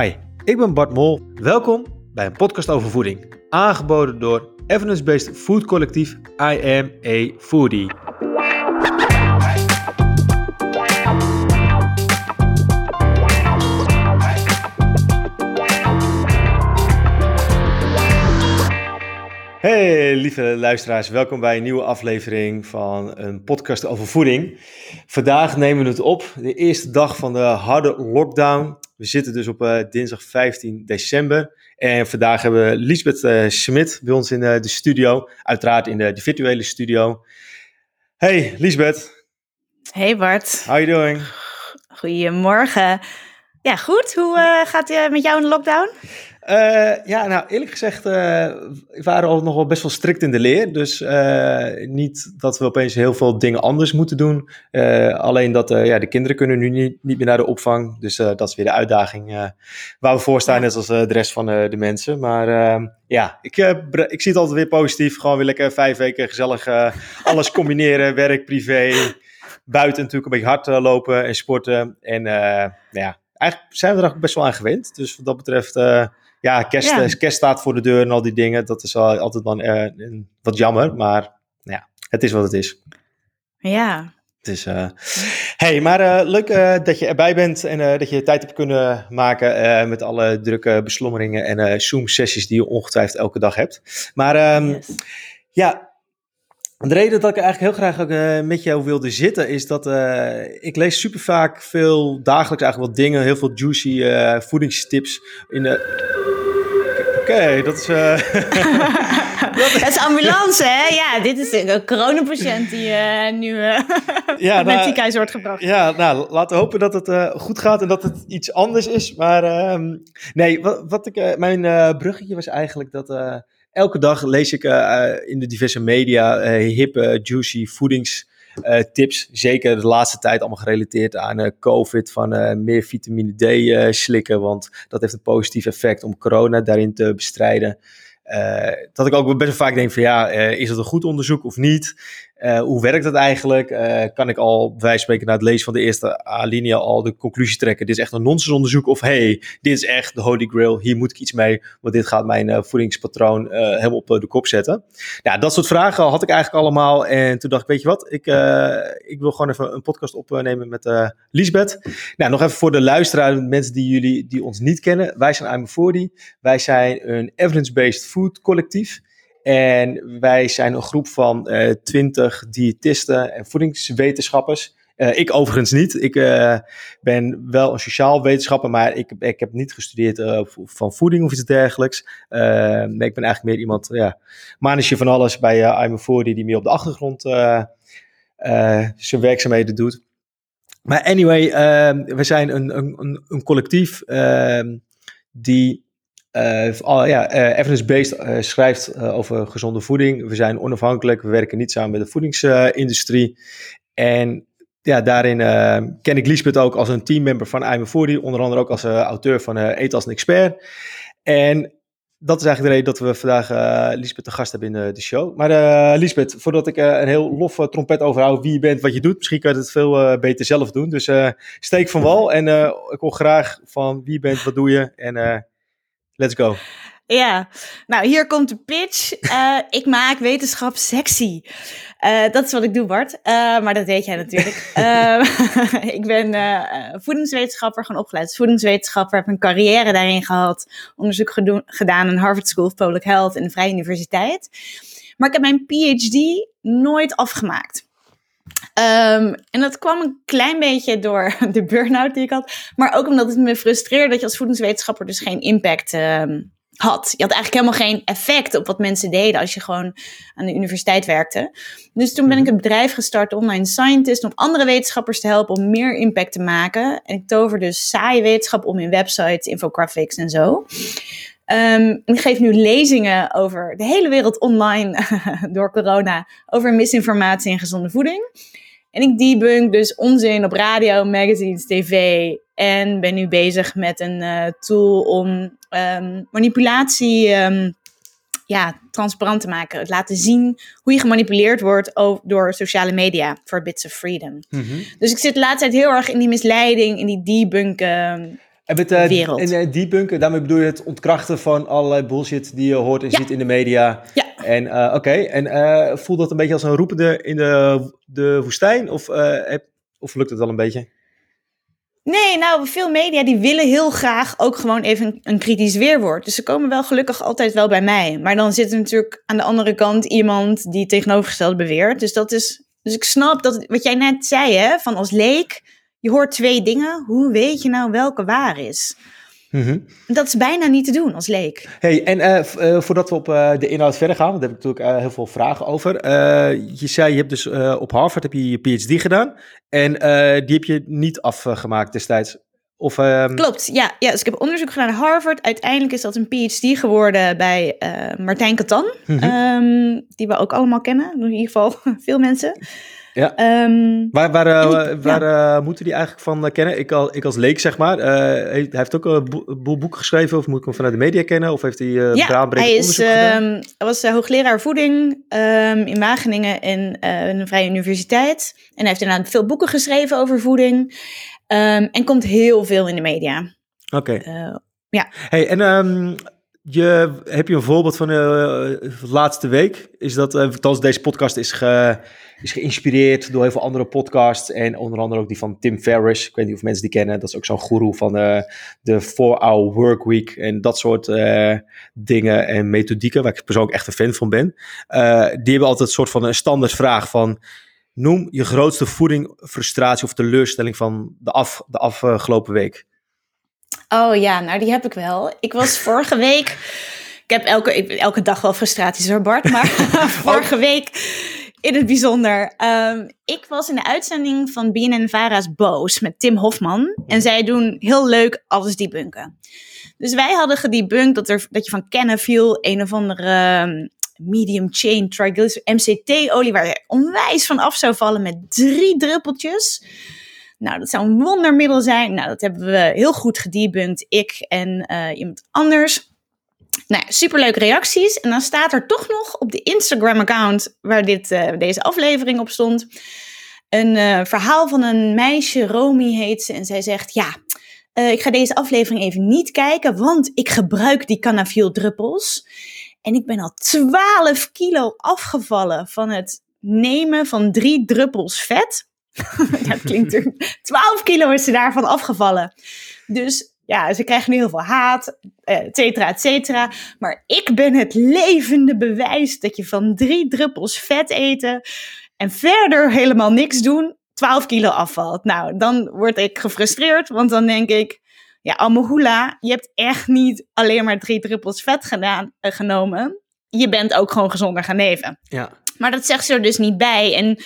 Hi, ik ben Bart Mol. Welkom bij een podcast over voeding. Aangeboden door evidence-based food collectief I Am a Foodie. Lieve luisteraars, welkom bij een nieuwe aflevering van een podcast over voeding. Vandaag nemen we het op, de eerste dag van de harde lockdown. We zitten dus op uh, dinsdag 15 december. En vandaag hebben we Lisbeth uh, Smit bij ons in uh, de studio. Uiteraard in de, de, virtuele studio. Hey Lisbeth. Hey Bart. How you doing? Goedemorgen. Ja, goed. Hoe gaat het met jou in de lockdown? Uh, ja, nou eerlijk gezegd, uh, we waren al nog wel best wel strikt in de leer. Dus uh, niet dat we opeens heel veel dingen anders moeten doen. alleen dat ja, de kinderen kunnen nu niet, niet meer naar de opvang. Dus dat is weer de uitdaging waar we voor staan, net als de rest van de mensen. Maar ehm, ja, ik, ik zie het altijd weer positief. Gewoon weer lekker vijf weken gezellig alles combineren. werk, privé, buiten natuurlijk een beetje hard lopen en sporten. En ja, eigenlijk zijn we er ook best wel aan gewend. Dus wat dat betreft ja, kerst, ja. kerst staat voor de deur en al die dingen. Dat is altijd dan uh, wat jammer. Maar ja, het is wat het is. Ja. Het is, uh, hey, maar uh, leuk dat je erbij bent en dat je tijd hebt kunnen maken met alle drukke beslommeringen en Zoom-sessies die je ongetwijfeld elke dag hebt. Maar um, yes. ja, de reden dat ik eigenlijk heel graag ook, uh, met jou wilde zitten is dat uh, ik lees super vaak veel dagelijks eigenlijk wat dingen, heel veel juicy uh, voedingstips in de. Oké, okay, dat is. dat is ambulance, hè? Ja, dit is een coronapatiënt die nu ja, naar het ziekenhuis wordt gebracht. Ja, nou, laten we hopen dat het goed gaat en dat het iets anders is. Maar ehm, nee, wat, wat ik, mijn bruggetje was eigenlijk dat elke dag lees ik uh, in de diverse media uh, hippe, juicy voedingstips. Zeker de laatste tijd allemaal gerelateerd aan COVID, van meer vitamine D slikken, want dat heeft een positief effect om corona daarin te bestrijden. dat ik ook best wel vaak denk van ja, is het een goed onderzoek of niet? Uh, hoe werkt dat eigenlijk? Uh, kan ik al, van spreken, na het lezen van de eerste alinea al de conclusie trekken: dit is echt een nonsensonderzoek? Of hey, dit is echt de Holy Grail, hier moet ik iets mee, want dit gaat mijn uh, voedingspatroon helemaal op de kop zetten. Ja, dat soort vragen had ik eigenlijk allemaal. En toen dacht ik: weet je wat, ik, ik wil gewoon even een podcast opnemen met Lisbeth. Nou, nog even voor de luisteraar, mensen die jullie die ons niet kennen. Wij zijn I'm 40. Wij zijn een evidence-based food collectief. En wij zijn een groep van uh, eh, 20 diëtisten en voedingswetenschappers. Uh, ik overigens niet. Ik uh, ben wel een sociaal wetenschapper, maar ik, ik heb niet gestudeerd uh, van voeding of iets dergelijks. nee, ik ben eigenlijk meer iemand, ja, manetje van alles bij uh, I'm a die meer op de achtergrond zijn werkzaamheden doet. Maar anyway, we zijn een, een, een collectief die uh, ja, uh, Evidence-Based uh, schrijft over gezonde voeding. We zijn onafhankelijk, we werken niet samen met de voedingsindustrie. en ja, daarin ken ik Liesbeth ook als een teammember van I'm Foodie, onder andere ook als auteur van Eet als een expert. En dat is eigenlijk de reden dat we vandaag Lisbeth te gast hebben in de show. Maar Lisbeth, voordat ik een heel loffe trompet overhoud wie je bent, wat je doet, misschien kan je het veel beter zelf doen. Dus steek van wal en ik hoor graag van wie je bent, wat doe je en Let's go. Ja, nou hier komt de pitch. Uh, ik maak wetenschap sexy. Uh, dat is wat ik doe, Bart. Uh, maar dat weet jij natuurlijk. ik ben voedingswetenschapper, gewoon opgeleid als voedingswetenschapper. Heb een carrière daarin gehad. Onderzoek gedaan aan Harvard School of Public Health en de Vrije Universiteit. Maar ik heb mijn PhD nooit afgemaakt. Um, en dat kwam een klein beetje door de burn-out die ik had. Maar ook omdat het me frustreerde dat je als voedingswetenschapper dus geen impact um, had. Je had eigenlijk helemaal geen effect op wat mensen deden als je gewoon aan de universiteit werkte. Dus toen ben ik mhm. een bedrijf gestart, Online Scientist, om andere wetenschappers te helpen om meer impact te maken. En ik tover dus saaie wetenschap om in websites, infographics en zo. Um, ik geef nu lezingen over de hele wereld online door corona over misinformatie en gezonde voeding. En ik debunk dus onzin op radio, magazines, tv. En ben nu bezig met een uh, tool om um, manipulatie um, ja, transparant te maken. Het laten zien hoe je gemanipuleerd wordt door sociale media voor Bits of Freedom. Mm -hmm. Dus ik zit de laatste tijd heel erg in die misleiding, in die debunken En met uh, wereld. En uh, debunken, daarmee bedoel je het ontkrachten van allerlei bullshit die je hoort en Ja. ziet in de media. Ja. En uh, oké, en voelt dat een beetje als een roepende in de, de woestijn? Of, heb, of lukt het wel een beetje? Nee, nou, veel media die willen heel graag ook gewoon even een, een kritisch weerwoord. Dus ze komen wel gelukkig altijd wel bij mij. Maar dan zit er natuurlijk aan de andere kant iemand die tegenovergesteld beweert. Dus dat is. Dus ik snap dat wat jij net zei, hè, van als leek, je hoort twee dingen. Hoe weet je nou welke waar is? Mm -hmm. Dat is bijna niet te doen als leek. Hey, en uh, uh, voordat we op uh, de inhoud verder gaan, want daar heb ik natuurlijk heel veel vragen over. je zei, je hebt dus op Harvard heb je je PhD gedaan en die heb je niet afgemaakt destijds. Of, um... Klopt, ja, ja. Dus ik heb onderzoek gedaan naar Harvard. Uiteindelijk is dat een PhD geworden bij Martijn Katan, mm -hmm. um, die we ook allemaal kennen. In ieder geval veel mensen. Ja. Um, waar waar, uh, ik, waar ja. uh, moeten die eigenlijk van uh, kennen? Ik, al, ik als leek, zeg maar. hij heeft ook een boel boeken geschreven, of moet ik hem vanuit de media kennen? Of heeft hij ja, hij is, um, was hoogleraar voeding um, in Wageningen in een vrije universiteit. En hij heeft inderdaad veel boeken geschreven over voeding. en komt heel veel in de media. Oké. Okay. ja. Hey, en je, heb je een voorbeeld van de laatste week? Is dat, althans deze podcast is, ge, is geïnspireerd door heel veel andere podcasts. En onder andere ook die van Tim Ferriss. Ik weet niet of mensen die kennen. Dat is ook zo'n guru van uh, de 4-hour workweek. En dat soort uh, dingen en methodieken. Waar ik persoonlijk echt een fan van ben. Uh, die hebben altijd een soort van een standaard vraag van... Noem je grootste voeding, frustratie of teleurstelling van de, af, de afgelopen week. Oh ja, nou die heb ik wel. Ik was vorige week... Ik heb elke, elke dag wel frustraties hoor Bart. Maar vorige week in het bijzonder. Um, ik was in de uitzending van BNN Vara's Boos met Tim Hofman. En zij doen heel leuk alles debunken. Dus wij hadden gedebunked dat, er, dat je van Cannafiel, een of andere um, medium chain triglyceride, MCT-olie, waar je onwijs van af zou vallen met drie druppeltjes. Nou, dat zou een wondermiddel zijn. Nou, dat hebben we heel goed gedebunked, ik en uh, iemand anders. Nou, superleuke reacties. En dan staat er toch nog op de Instagram-account waar dit, uh, deze aflevering op stond, een uh, verhaal van een meisje, Romy heet ze. En zij zegt, ja, ik ga deze aflevering even niet kijken, want ik gebruik die Canafiel druppels. En ik ben al 12 kilo afgevallen van het nemen van drie druppels vet. dat klinkt er. 12 kilo is ze daarvan afgevallen. Dus ja, ze krijgen nu heel veel haat, et cetera, et cetera. Maar ik ben het levende bewijs dat je van drie druppels vet eten en verder helemaal niks doen, 12 kilo afvalt. Nou, dan word ik gefrustreerd, want dan denk ik, ja, Amahula, je hebt echt niet alleen maar drie druppels vet gedaan, uh, genomen. Je bent ook gewoon gezonder gaan leven. Ja. Maar dat zegt ze er dus niet bij. En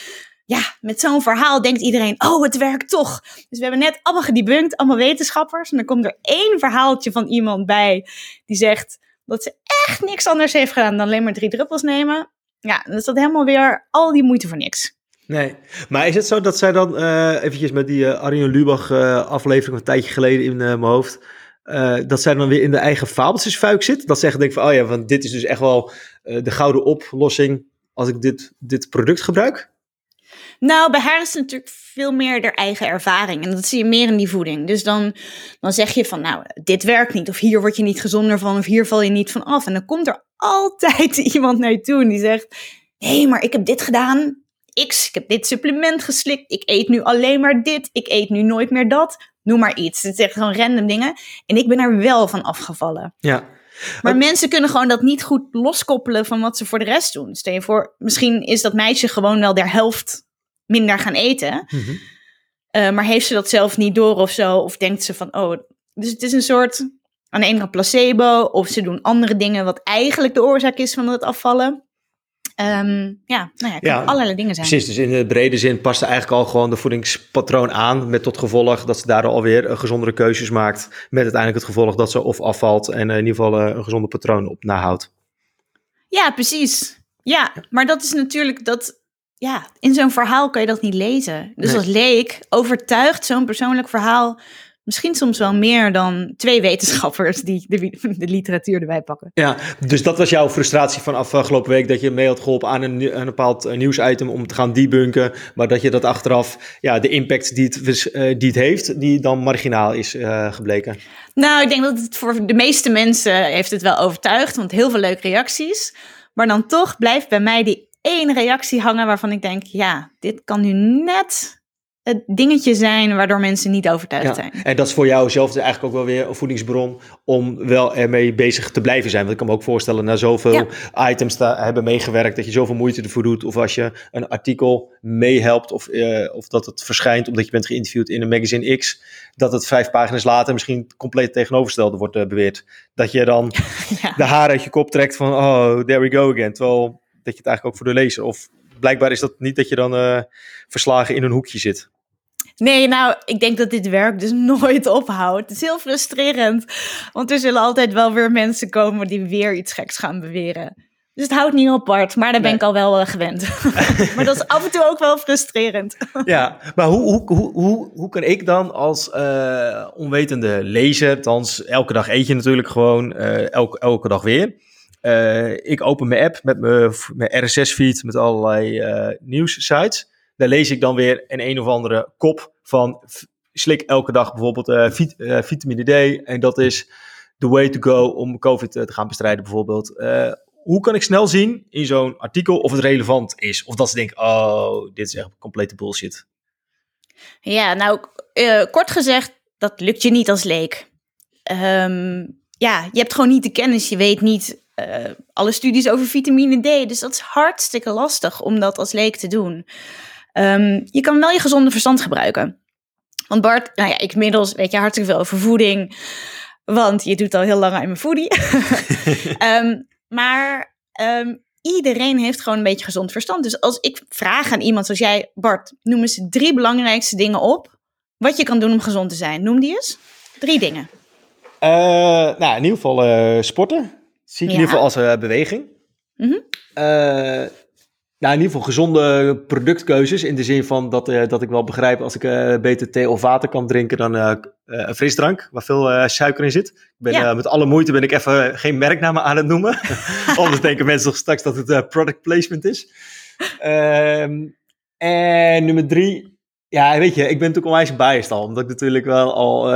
ja, met zo'n verhaal denkt iedereen, oh, het werkt toch. Dus we hebben net allemaal gedebunked, allemaal wetenschappers. En dan komt er één verhaaltje van iemand bij die zegt dat ze echt niks anders heeft gedaan dan alleen maar drie druppels nemen. Ja, dan is dat helemaal weer al die moeite voor niks. Nee, maar is het zo dat zij dan uh, eventjes met die uh, Arjen Lubach uh, aflevering een tijdje geleden in mijn hoofd, dat zij dan weer in de eigen fabeltjesfuik zit? Dat zij denkt van, oh ja, want dit is dus echt wel de gouden oplossing als ik dit, dit product gebruik? Nou, bij haar is het natuurlijk veel meer haar eigen ervaring. En dat zie je meer in die voeding. Dus dan, dan zeg je van, nou, dit werkt niet. Of hier word je niet gezonder van. Of hier val je niet van af. En dan komt er altijd iemand naar je toe en die zegt... Nee, maar ik heb dit gedaan. X, ik heb dit supplement geslikt. Ik eet nu alleen maar dit. Ik eet nu nooit meer dat. Noem maar iets. Het zijn gewoon random dingen. En ik ben er wel van afgevallen. Ja. Maar mensen kunnen gewoon dat niet goed loskoppelen van wat ze voor de rest doen. Stel je voor, misschien is dat meisje gewoon wel de helft minder gaan eten. Mm-hmm. Uh, maar heeft ze dat zelf niet door of zo? Of denkt ze van, oh... Dus het is een soort, aan de ene kant placebo... of ze doen andere dingen wat eigenlijk de oorzaak is van het afvallen. Um, ja, nou ja, het Ja, allerlei dingen zijn. Precies, dus in de brede zin past ze eigenlijk al gewoon de voedingspatroon aan. Met tot gevolg dat ze daardoor alweer uh, gezondere keuzes maakt. Met uiteindelijk het gevolg dat ze of afvalt en uh, in ieder geval een gezonde patroon op nahoudt. Ja, precies. Ja, maar dat is natuurlijk dat. Ja, in zo'n verhaal kan je dat niet lezen. Dus Nee. als leek overtuigt zo'n persoonlijk verhaal Misschien soms wel meer dan twee wetenschappers die de, de literatuur erbij pakken. Ja, dus dat was jouw frustratie van afgelopen week, dat je mee had geholpen aan een, een bepaald eh, nieuwsitem om te gaan debunken, maar dat je dat achteraf, ja, de impact die het, uh, die het heeft, die dan marginaal is uh, gebleken. Nou, ik denk dat het voor de meeste mensen heeft het wel overtuigd, want heel veel leuke reacties. Maar dan toch blijft bij mij die één reactie hangen waarvan ik denk, ja, dit kan nu net het dingetje zijn waardoor mensen niet overtuigd ja, zijn. En dat is voor jou zelf dus eigenlijk ook wel weer een voedingsbron om wel ermee bezig te blijven zijn. Want ik kan me ook voorstellen, na zoveel items te hebben meegewerkt, dat je zoveel moeite ervoor doet. Of als je een artikel meehelpt of, uh, of dat het verschijnt omdat je bent geïnterviewd in een magazine X, dat het vijf pagina's later misschien compleet tegenovergestelde wordt uh, beweerd. Dat je dan ja. de haren uit je kop trekt van, oh, there we go again. Terwijl dat je het eigenlijk ook voor de lezer of blijkbaar is dat niet dat je dan uh, verslagen in een hoekje zit. Nee, nou, ik denk dat dit werk dus nooit ophoudt. Het is heel frustrerend, want er zullen altijd wel weer mensen komen die weer iets geks gaan beweren. Dus het houdt niet op, Bart, maar daar ben ik al wel uh, gewend. maar dat is af en toe ook wel frustrerend. ja, maar hoe, hoe, hoe, hoe, hoe kan ik dan als uh, onwetende lezer, althans elke dag eet je natuurlijk gewoon, elke, elke dag weer. Ik open mijn app met mijn, RSS-feed met allerlei nieuwssites daar lees ik dan weer een een of andere kop van slik elke dag bijvoorbeeld uh, uh, vitamine D. En dat is the way to go om COVID eh, te gaan bestrijden bijvoorbeeld. Uh, hoe kan ik snel zien in zo'n artikel of het relevant is? Of dat ze denken, oh, dit is echt complete bullshit. Ja, nou, kort gezegd, dat lukt je niet als leek. Um, ja, je hebt gewoon niet de kennis. Je weet niet alle studies over vitamine D. Dus dat is hartstikke lastig om dat als leek te doen. Um, je kan wel je gezonde verstand gebruiken. Want Bart, nou ja, ik inmiddels weet je hartstikke veel over voeding. Want je doet al heel lang aan mijn foodie. um, maar um, iedereen heeft gewoon een beetje gezond verstand. Dus als ik vraag aan iemand zoals jij, Bart, noem eens drie belangrijkste dingen op. Wat je kan doen om gezond te zijn. Noem die eens. Drie dingen. Uh, nou, in ieder geval uh, sporten. Zie ik ja. in ieder geval als uh, beweging. Mm -hmm. Nou, in ieder geval gezonde productkeuzes. In de zin van dat, uh, dat ik wel begrijp als ik beter thee of water kan drinken dan een frisdrank waar veel suiker in zit. Ik ben, ja. met alle moeite ben ik even geen merknamen aan het noemen. Anders denken mensen toch straks dat het product placement is. Ehm, en nummer drie. Ja, weet je, ik ben natuurlijk onwijs biased al. Omdat ik natuurlijk wel al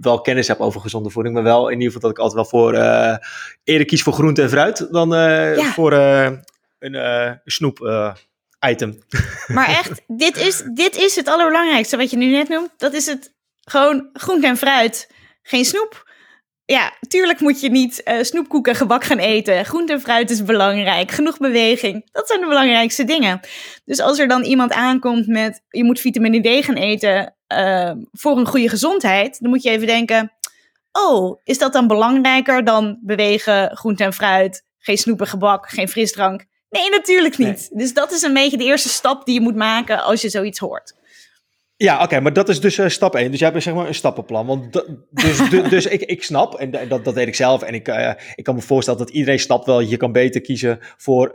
wel kennis heb over gezonde voeding. Maar wel in ieder geval dat ik altijd wel voor eerder kies voor groente en fruit dan ja. voor een uh, snoep item. Maar echt, dit is, dit is het allerbelangrijkste wat je nu net noemt. Dat is het gewoon groente en fruit, geen snoep. Ja, tuurlijk moet je niet uh, snoepkoek en gebak gaan eten. Groente en fruit is belangrijk. Genoeg beweging. Dat zijn de belangrijkste dingen. Dus als er dan iemand aankomt met je moet vitamine D gaan eten uh, voor een goede gezondheid, dan moet je even denken: oh, is dat dan belangrijker dan bewegen, groente en fruit, geen snoep en gebak, geen frisdrank? Nee, natuurlijk niet. Dus dat is een beetje de eerste stap die je moet maken als je zoiets hoort. Ja, oké, maar dat is dus uh, stap 1. Dus jij hebt zeg maar een stappenplan. Want dus, dus ik, ik snap, en dat, dat weet ik zelf, en ik, uh, ik kan me voorstellen dat iedereen snapt wel, je kan beter kiezen voor uh,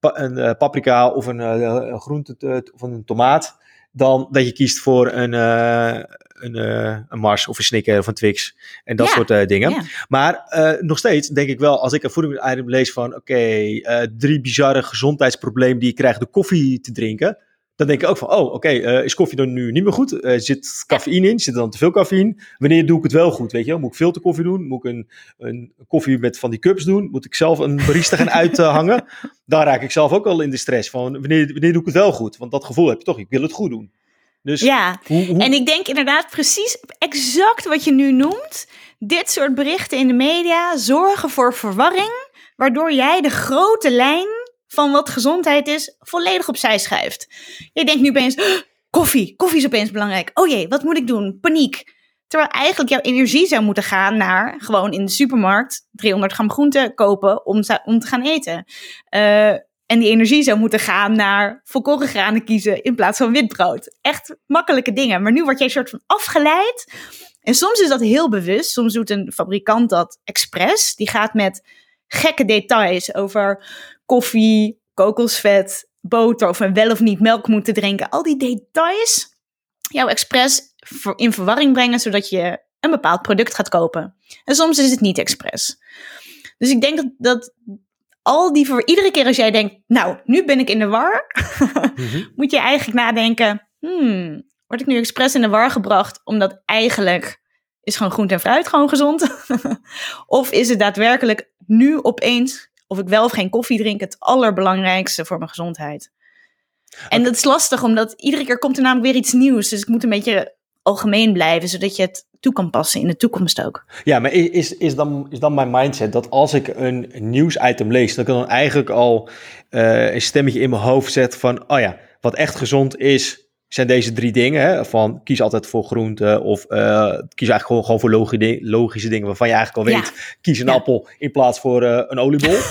pa een paprika of een, een groente of een tomaat, dan dat je kiest voor een, een, uh, een Mars of een Snicker of een Twix en dat soort uh, dingen. Ja. Maar nog steeds denk ik wel, als ik een voedingsitem lees van oké, okay, drie bizarre gezondheidsproblemen die je krijgt door koffie te drinken, dan denk ik ook van, oh, oké, okay, uh, is koffie dan nu niet meer goed? Uh, zit cafeïne in? Zit er dan te veel cafeïne? Wanneer doe ik het wel goed, weet je? Moet ik veel te koffie doen? Moet ik een, een koffie met van die cups doen? Moet ik zelf een barista gaan uithangen? Daar raak ik zelf ook al in de stress van, wanneer, wanneer doe ik het wel goed? Want dat gevoel heb je toch, ik wil het goed doen. Dus ja, hoe, hoe... en ik denk inderdaad precies exact wat je nu noemt. Dit soort berichten in de media zorgen voor verwarring, waardoor jij de grote lijn van wat gezondheid is volledig opzij schuift. Je denkt nu opeens, koffie, koffie is opeens belangrijk. Oh jee, wat moet ik doen? Paniek. Terwijl eigenlijk jouw energie zou moeten gaan naar gewoon in de supermarkt 300 gram groente kopen om, om te gaan eten. Uh, en die energie zou moeten gaan naar volkoren granen kiezen in plaats van witbrood. Echt makkelijke dingen. Maar nu word jij een soort van afgeleid. En soms is dat heel bewust. Soms doet een fabrikant dat expres. Die gaat met gekke details over koffie, kokosvet, boter of een wel of niet melk moeten drinken. Al die details. Jouw expres in verwarring brengen, zodat je een bepaald product gaat kopen. En soms is het niet expres. Dus ik denk dat, dat al die voor iedere keer als jij denkt, nou, nu ben ik in de war, Mhm. moet je eigenlijk nadenken, hmm, word ik nu expres in de war gebracht omdat eigenlijk is gewoon groente en fruit gewoon gezond? of is het daadwerkelijk nu opeens, of ik wel of geen koffie drink, het allerbelangrijkste voor mijn gezondheid? En dat is lastig, omdat iedere keer komt er namelijk weer iets nieuws. Dus ik moet een beetje algemeen blijven, zodat je het toe kan passen in de toekomst ook. Ja, maar is, is, dan, is dan mijn mindset dat als ik een nieuwsitem lees, dat ik dan eigenlijk al eh, een stemmetje in mijn hoofd zet van, oh ja, wat echt gezond is, zijn deze drie dingen. Hè? Van kies altijd voor groente of eh, kies eigenlijk gewoon, gewoon voor logi- logische dingen waarvan je eigenlijk al Ja. weet, kies een Ja. appel in plaats voor eh, een oliebol.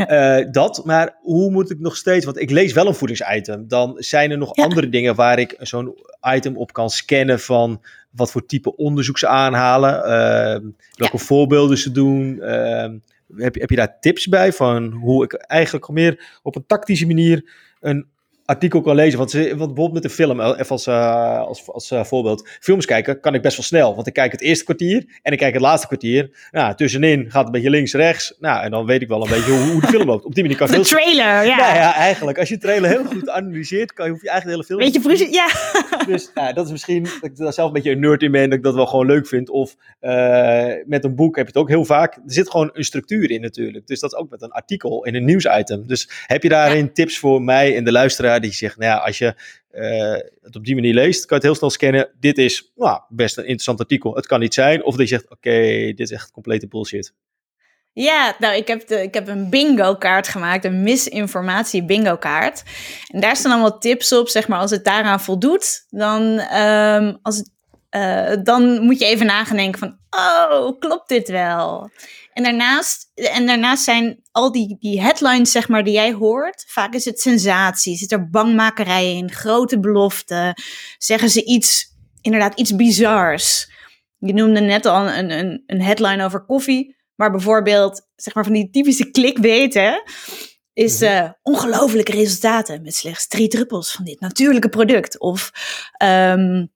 Eh, dat, maar hoe moet ik nog steeds, want ik lees wel een voedingsitem, dan zijn er nog Ja. andere dingen waar ik zo'n item op kan scannen van wat voor type onderzoek ze aanhalen, ehm, welke voorbeelden ze doen. ehm, heb, je- heb je daar tips bij van hoe ik eigenlijk meer op een tactische manier een artikel kan lezen? Want, ze, want bijvoorbeeld met een film, eh, even als, eh, als, als eh, voorbeeld, films kijken kan ik best wel snel, want ik kijk het eerste kwartier en ik kijk het laatste kwartier. Nou, tussenin gaat het een beetje links, rechts. Nou, en dan weet ik wel een beetje hoe, hoe de film loopt. Op die manier kan De trailer, ja. nou ja, eigenlijk. Als je de trailer heel goed analyseert, kan je, hoef je eigenlijk de hele film... Weet je precies, ja. Dus nou, dat is misschien dat ik daar zelf een beetje een nerd in ben, dat ik dat wel gewoon leuk vind. Of met een boek heb je het ook heel vaak. Er zit gewoon een structuur in natuurlijk. Dus dat is ook met een artikel in een nieuwsitem. Dus heb je daarin tips voor mij en de luisteraar die zegt, nou ja, als je eh, het op die manier leest, kan je het heel snel scannen. Dit is nou, best een interessant artikel. Het kan niet zijn. Of dat je zegt, oké, dit is echt complete bullshit. Ja, nou, ik heb, de, ik heb een bingo-kaart gemaakt, een misinformatie bingo-kaart. En daar staan allemaal tips op, zeg maar, als het daaraan voldoet, dan, ehm, als eh, dan moet je even nagedenken van, oh, klopt dit wel? En daarnaast, en daarnaast zijn al die, die headlines, zeg maar, die jij hoort, vaak is het sensatie, zit er bangmakerij in, grote beloften, zeggen ze iets, inderdaad iets bizars. Je noemde net al een, een, een headline over koffie. Maar bijvoorbeeld, zeg maar van die typische hè, is Mhm. eh, ongelofelijke resultaten met slechts drie druppels van dit natuurlijke product. Of ehm,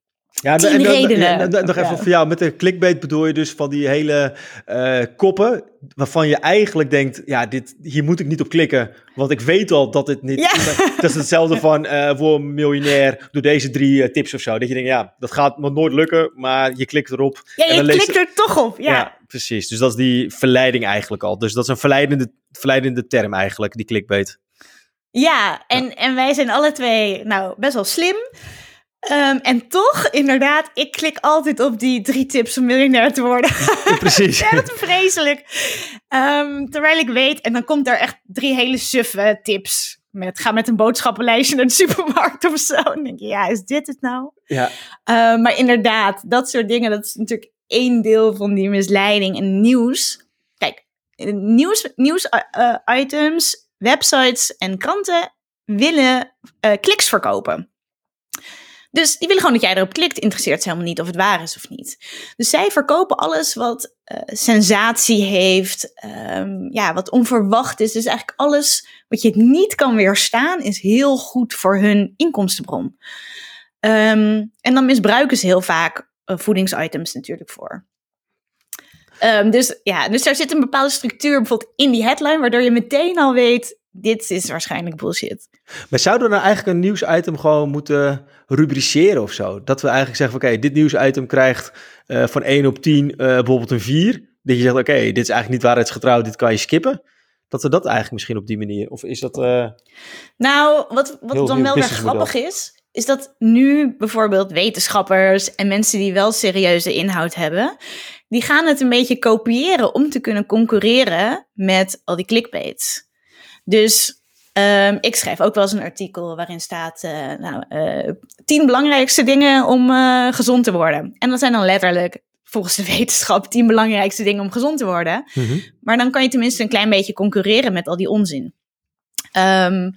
Ja, Tien en dan- redenen. ja, dan- nog even Ja. voor jou. Met de clickbait bedoel je dus van die hele eh, koppen waarvan je eigenlijk denkt, ja, dit, hier moet ik niet op klikken, want ik weet al dat het niet... Ja. Dat is hetzelfde van eh, voor een miljonair, doe deze drie eh, tips of zo. Dat je denkt, ja, dat gaat me nooit lukken, maar je klikt erop. ja, en je leest klikt er toch op. Ja. precies. Dus dat is die verleiding eigenlijk al. Dus dat is een verleidende, verleidende term eigenlijk, die clickbait. Ja, en, en wij zijn alle twee nou best wel slim. Ehm, en toch, inderdaad, ik klik altijd op die drie tips om miljonair te worden. precies. Ja, dat is vreselijk. Ehm, terwijl ik weet, en dan komt er echt drie hele suffe tips. Met, ga met een boodschappenlijstje naar de supermarkt of zo. Dan denk je, ja, is dit het nou? Ja. Uh, maar inderdaad, dat soort dingen, dat is natuurlijk één deel van die misleiding. En nieuws, kijk, nieuws, nieuws uh, items, websites en kranten willen uh, kliks verkopen. Dus die willen gewoon dat jij erop klikt. Interesseert ze helemaal niet of het waar is of niet. Dus zij verkopen alles wat uh, sensatie heeft, um, ja, wat onverwacht is. Dus eigenlijk alles wat je niet kan weerstaan, is heel goed voor hun inkomstenbron. Um, en dan misbruiken ze heel vaak uh, voedingsitems natuurlijk voor. Um, dus ja, dus daar zit een bepaalde structuur bijvoorbeeld in die headline, waardoor je meteen al weet, dit is waarschijnlijk bullshit. Maar zouden we dan eigenlijk een nieuwsitem gewoon moeten rubriceren of zo? Dat we eigenlijk zeggen, oké, okay, dit nieuwsitem krijgt uh, van 1 op 10 uh, bijvoorbeeld een 4. Dat je zegt, oké, okay, dit is eigenlijk niet waarheidsgetrouw, dit kan je skippen. Dat we dat eigenlijk misschien op die manier, of is dat... Uh, nou, wat, wat heel, dan wel weer grappig is, is dat nu bijvoorbeeld wetenschappers en mensen die wel serieuze inhoud hebben, die gaan het een beetje kopiëren om te kunnen concurreren met al die clickbaits. Dus um, ik schrijf ook wel eens een artikel waarin staat, uh, nou, uh, tien belangrijkste dingen om uh, gezond te worden. En dat zijn dan letterlijk, volgens de wetenschap, tien belangrijkste dingen om gezond te worden. Mhm. Maar dan kan je tenminste een klein beetje concurreren met al die onzin. Um,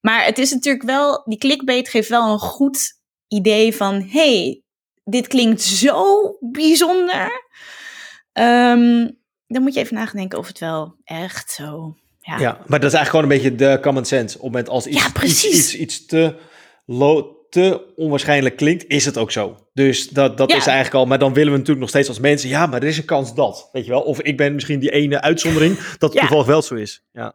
maar het is natuurlijk wel, die clickbait geeft wel een goed idee van, hey, dit klinkt zo bijzonder. Um, dan moet je even nadenken of het wel echt zo ja. ja, maar dat is eigenlijk gewoon een beetje de common sense. Op het moment als iets, ja, iets, iets, iets te, low, te onwaarschijnlijk klinkt, is het ook zo. Dus dat, dat Ja. is eigenlijk al, maar dan willen we natuurlijk nog steeds als mensen, ja, maar er is een kans dat, weet je wel. Of ik ben misschien die ene uitzondering, dat het toevallig wel zo is. Ja.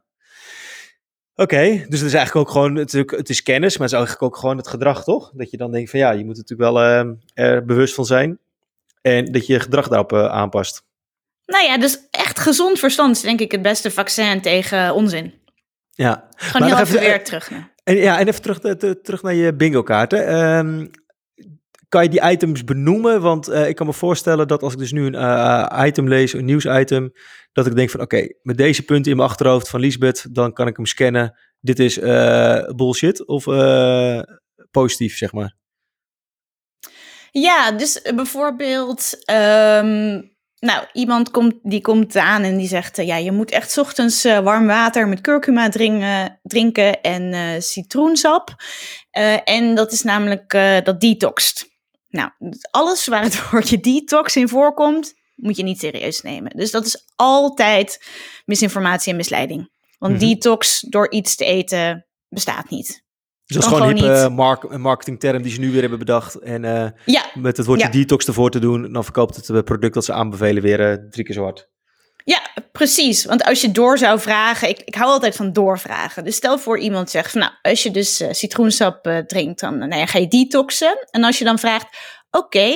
Oké, dus het is eigenlijk ook gewoon, het is, ook- het is kennis, maar het is eigenlijk ook gewoon het gedrag, toch? Dat je dan denkt van ja, je moet er natuurlijk wel eh, er bewust van zijn. En dat je je gedrag daarop eh, aanpast. Nou ja, dus echt gezond verstand is denk ik het beste vaccin tegen onzin. Ja. Gewoon Maar heel even weer terug. naar- En, ja, en even terug, te- te- terug naar je bingo kaarten. Ehm, kan je die items benoemen? Want eh, ik kan me voorstellen dat als ik dus nu een eh, item lees, een nieuwsitem, dat ik denk van oké, met deze punten in mijn achterhoofd van Lisbeth, dan kan ik hem scannen. Dit is eh, bullshit of eh, positief, zeg maar. Ja, dus eh, bijvoorbeeld, ehm, nou, iemand komt, die komt aan en die zegt, eh, ja, je moet echt 's ochtends eh, warm water met kurkuma drinken, drinken en eh, citroensap. En dat is namelijk, dat detoxt. Nou, alles waar het woordje detox in voorkomt, moet je niet serieus nemen. Dus dat is altijd misinformatie en misleiding. Want Mhm. detox door iets te eten bestaat niet. Dus dat is gewoon een gewoon niet. mark een marketingterm die ze nu weer hebben bedacht. En eh, Ja, met het woordje Ja. detox ervoor te doen, dan verkoopt het eh, product dat ze aanbevelen weer eh, drie keer zo hard. Ja, precies. Want als je door zou vragen, ik, ik hou altijd van doorvragen. Dus stel voor iemand zegt van, nou, als je dus citroensap drinkt, dan nou ja, ga je detoxen. En als je dan vraagt, oké,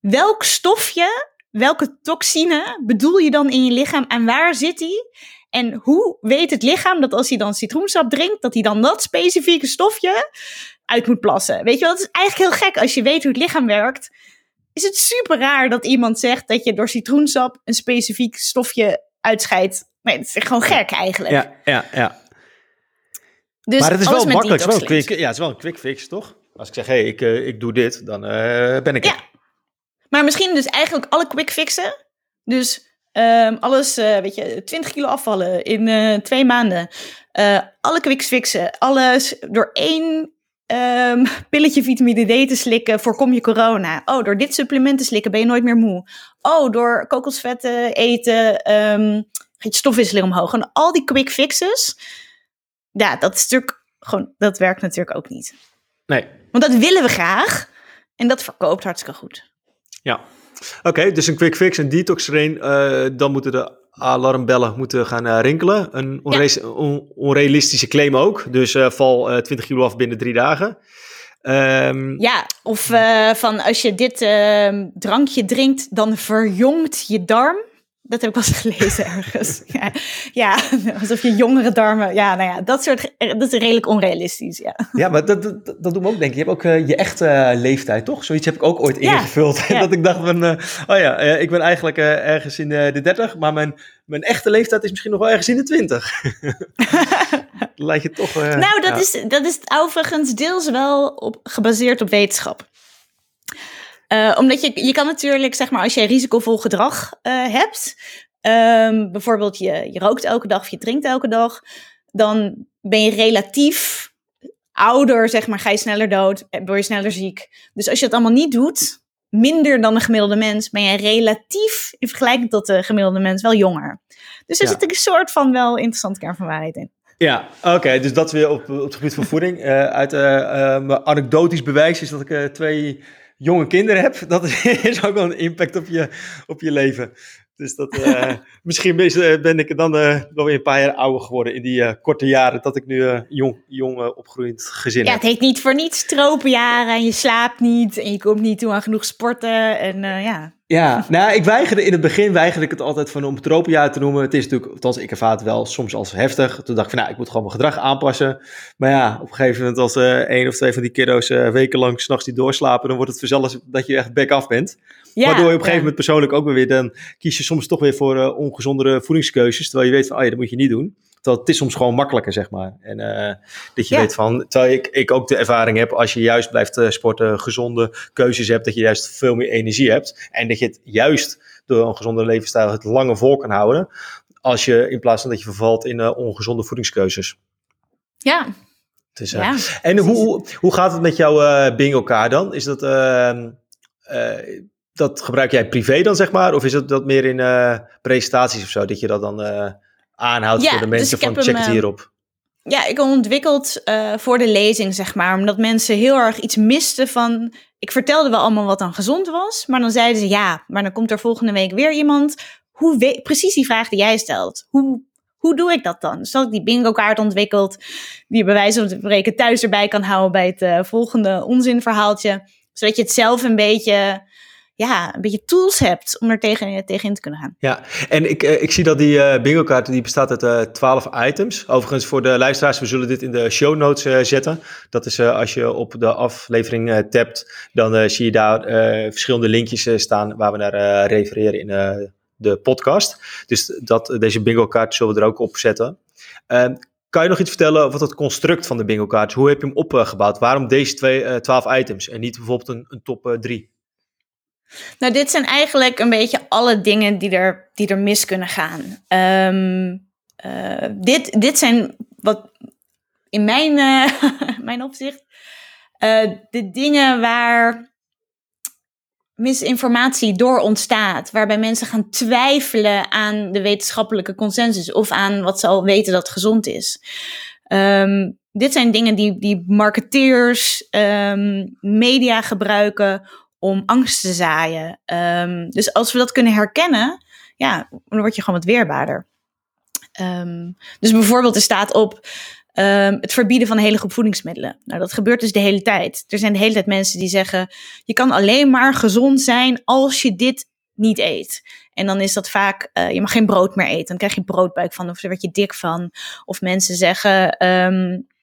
welk stofje, welke toxine bedoel je dan in je lichaam en waar zit die? En hoe weet het lichaam dat als hij dan citroensap drinkt, dat hij dan dat specifieke stofje uit moet plassen? Weet je wel, het is eigenlijk heel gek als je weet hoe het lichaam werkt is het super raar dat iemand zegt dat je door citroensap een specifiek stofje uitscheidt. Nee, dat is gewoon gek eigenlijk. Ja, ja, ja. dus maar het is wel makkelijk. Het wel, een detox quick, ja, het is wel een quick fix, toch? Als ik zeg, hé, hey, ik, eh, ik doe dit, dan eh, ben ik Ja. er. Maar misschien dus eigenlijk alle quick fixen. Dus ehm, alles, eh, weet je, 20 kilo afvallen in eh, twee maanden. Eh, alle quick fixen. Alles door één ehm, pilletje vitamine D te slikken voorkom je corona. Oh, door dit supplement te slikken ben je nooit meer moe. Oh, door kokosvet te eten ehm, gaat je stofwisseling omhoog. En al die quick fixes. Ja, dat is natuurlijk gewoon, dat werkt natuurlijk ook niet. Nee. Want dat willen we graag. En dat verkoopt hartstikke goed. Ja. Oké, dus een quick fix, een detox erin. eh, dan moeten de alarmbellen moeten gaan eh, rinkelen. Een onre- on- onrealistische claim ook. Dus eh, val eh, 20 kilo af binnen drie dagen. Ehm, Ja, of van als je dit ehm, drankje drinkt, dan verjongt je darm. Dat heb ik wel eens gelezen ergens. ja, ja, alsof je jongere darmen... Ja, nou ja, dat soort... Dat is redelijk onrealistisch, ja. Ja, maar dat, dat, dat me ook denken. Je hebt ook eh, je echte eh, leeftijd, toch? Zoiets heb ik ook ooit Ja, ingevuld. ja. dat ik dacht van, eh, oh ja, ik ben eigenlijk ergens in de 30, maar mijn, mijn echte leeftijd is misschien nog wel ergens in de 20. Lijkt je toch... nou, dat, is, dat is overigens deels wel op, gebaseerd op wetenschap. Eh, omdat je, je kan natuurlijk, zeg maar, als je risicovol gedrag eh, hebt, ehm, bijvoorbeeld je, je rookt elke dag of je drinkt elke dag, dan ben je relatief ouder, zeg maar, ga je sneller dood, eh, word je sneller ziek. Dus als je dat allemaal niet doet, minder dan een gemiddelde mens, ben je relatief, in vergelijking tot de gemiddelde mens, wel jonger. Dus er Ja. zit een soort van wel interessant kern van waarheid in. Ja, oké. dus dat weer op, op het gebied van voeding. Uit mijn anekdotisch bewijs is dat ik twee jonge kinderen heb. Dat is ook wel een impact op je, op je leven. Dus dat, eh, misschien is, eh, ben ik dan eh, wel weer een paar jaar ouder geworden in die korte jaren dat ik nu jong, jong opgroeiend gezin Ja, heb. het heet niet voor niets tropenjaren en je slaapt niet en je komt niet toe aan genoeg sporten en ja. Ja, nou, ik weigerde in het begin weigerde ik het altijd van om tropenjaar te noemen. Het is natuurlijk, althans, ik ervaar het wel soms als heftig. Toen dacht ik van, nou, ik moet gewoon mijn gedrag aanpassen. Maar ja, op een gegeven moment als één of twee van die kiddo's wekenlang s'nachts die doorslapen, dan wordt het vanzelf dat je echt back af bent. Ja Waardoor je op een gegeven moment persoonlijk ook weer, dan kies je soms toch weer voor eh, ongezondere voedingskeuzes. Terwijl je weet van, oh ja, dat moet je niet doen. Terwijl het is soms gewoon makkelijker, zeg maar. En eh, dat je Ja. weet van, terwijl ik, ik ook de ervaring heb, als je juist blijft eh, sporten, gezonde keuzes hebt, dat je juist veel meer energie hebt. En dat je het juist door een gezonde levensstijl het langer vol kan houden. Als je in plaats van dat je vervalt in ongezonde voedingskeuzes. Ja, Dus, ja. en hoe, hoe gaat het met jouw eh bingo kaart dan? Is dat, ehm, eh, dat gebruik jij privé dan, zeg maar? Of is het dat meer in eh, presentaties of zo, dat je dat dan eh, aanhoudt Ja, voor de dus mensen van heb check hem, het eh, hierop? ja, ik ontwikkeld uh, voor de lezing, zeg maar. Omdat mensen heel erg iets misten van... Ik vertelde wel allemaal wat dan gezond was. Maar dan zeiden ze, ja, maar dan komt er volgende week weer iemand. Hoe weet, precies die vraag die jij stelt. Hoe, hoe doe ik dat dan? Dus dat ik die bingo kaart ontwikkeld. Die bij wijze van spreken thuis erbij kan houden bij het uh, volgende onzinverhaaltje. Zodat je het zelf een beetje ja, een beetje tools hebt om er tegen, tegenin te kunnen gaan. Ja, en ik, eh, ik zie dat die uh, bingo kaart die bestaat uit uh, eh, 12 items. Overigens voor de luisteraars, we zullen dit in de show notes zetten. Dat is als je op de aflevering tapt, dan zie je daar verschillende linkjes staan waar we naar refereren in de podcast. Dus dat, deze bingo kaart zullen we er ook op zetten. Ehm, kan je nog iets vertellen over het construct van de bingo kaart? Hoe heb je hem opgebouwd? Waarom deze twee, 12 items en niet bijvoorbeeld een, een top 3? Nou, dit zijn eigenlijk een beetje alle dingen die er, die er mis kunnen gaan. Ehm, eh, dit, dit zijn wat in mijn, uh, mijn opzicht uh, de dingen waar misinformatie door ontstaat. Waarbij mensen gaan twijfelen aan de wetenschappelijke consensus of aan wat ze al weten dat gezond is. Um, dit zijn dingen die, die marketeers, um, media gebruiken om angst te zaaien. Um, dus als we dat kunnen herkennen, ja, dan word je gewoon wat weerbaarder. Um, dus bijvoorbeeld er staat op um, het verbieden van een hele groep voedingsmiddelen. Nou, dat gebeurt dus de hele tijd. Er zijn de hele tijd mensen die zeggen, je kan alleen maar gezond zijn als je dit niet eet. En dan is dat vaak, uh, je mag geen brood meer eten. Dan krijg je broodbuik van of daar word je dik van. Of mensen zeggen,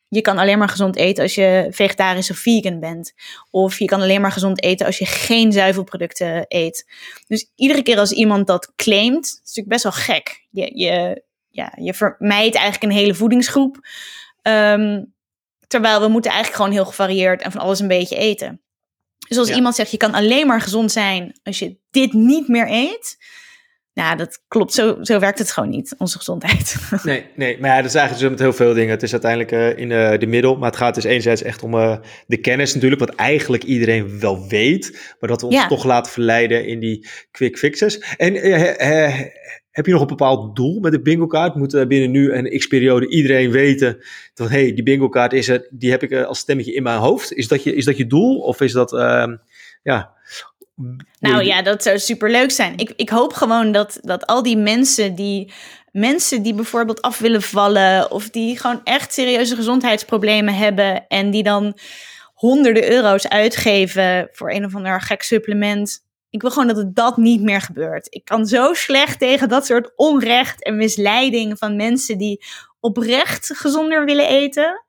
je kan alleen maar gezond eten als je vegetarisch of vegan bent. Of je kan alleen maar gezond eten als je geen zuivelproducten eet. Dus iedere keer als iemand dat claimt, is natuurlijk best wel gek. Je, je, ja, je vermijdt eigenlijk een hele voedingsgroep. Um, terwijl we moeten eigenlijk gewoon heel gevarieerd en van alles een beetje eten. Dus als iemand zegt, je kan alleen maar gezond zijn als je dit niet meer eet nou, dat klopt. Zo, zo werkt het gewoon niet, onze gezondheid. Nee, nee, maar ja, dat is eigenlijk zo met heel veel dingen. Het is uiteindelijk uh, in uh, de middel, maar het gaat dus enerzijds echt om uh, de kennis natuurlijk, wat eigenlijk iedereen wel weet, maar dat we ons ja. toch laten verleiden in die quick fixes. En heb je nog een bepaald doel met de bingo kaart? Moet binnen nu een x-periode iedereen weten dat, hé, hey, die bingo kaart is er, die heb ik als stemmetje in mijn hoofd. Is dat je, is dat je doel? Of is dat, ehm, ja... Nou ja, dat zou super leuk zijn. Ik, ik hoop gewoon dat, dat al die mensen die mensen die bijvoorbeeld af willen vallen of die gewoon echt serieuze gezondheidsproblemen hebben en die dan honderden euro's uitgeven voor een of ander gek supplement. Ik wil gewoon dat het dat niet meer gebeurt. Ik kan zo slecht tegen dat soort onrecht en misleiding van mensen die oprecht gezonder willen eten.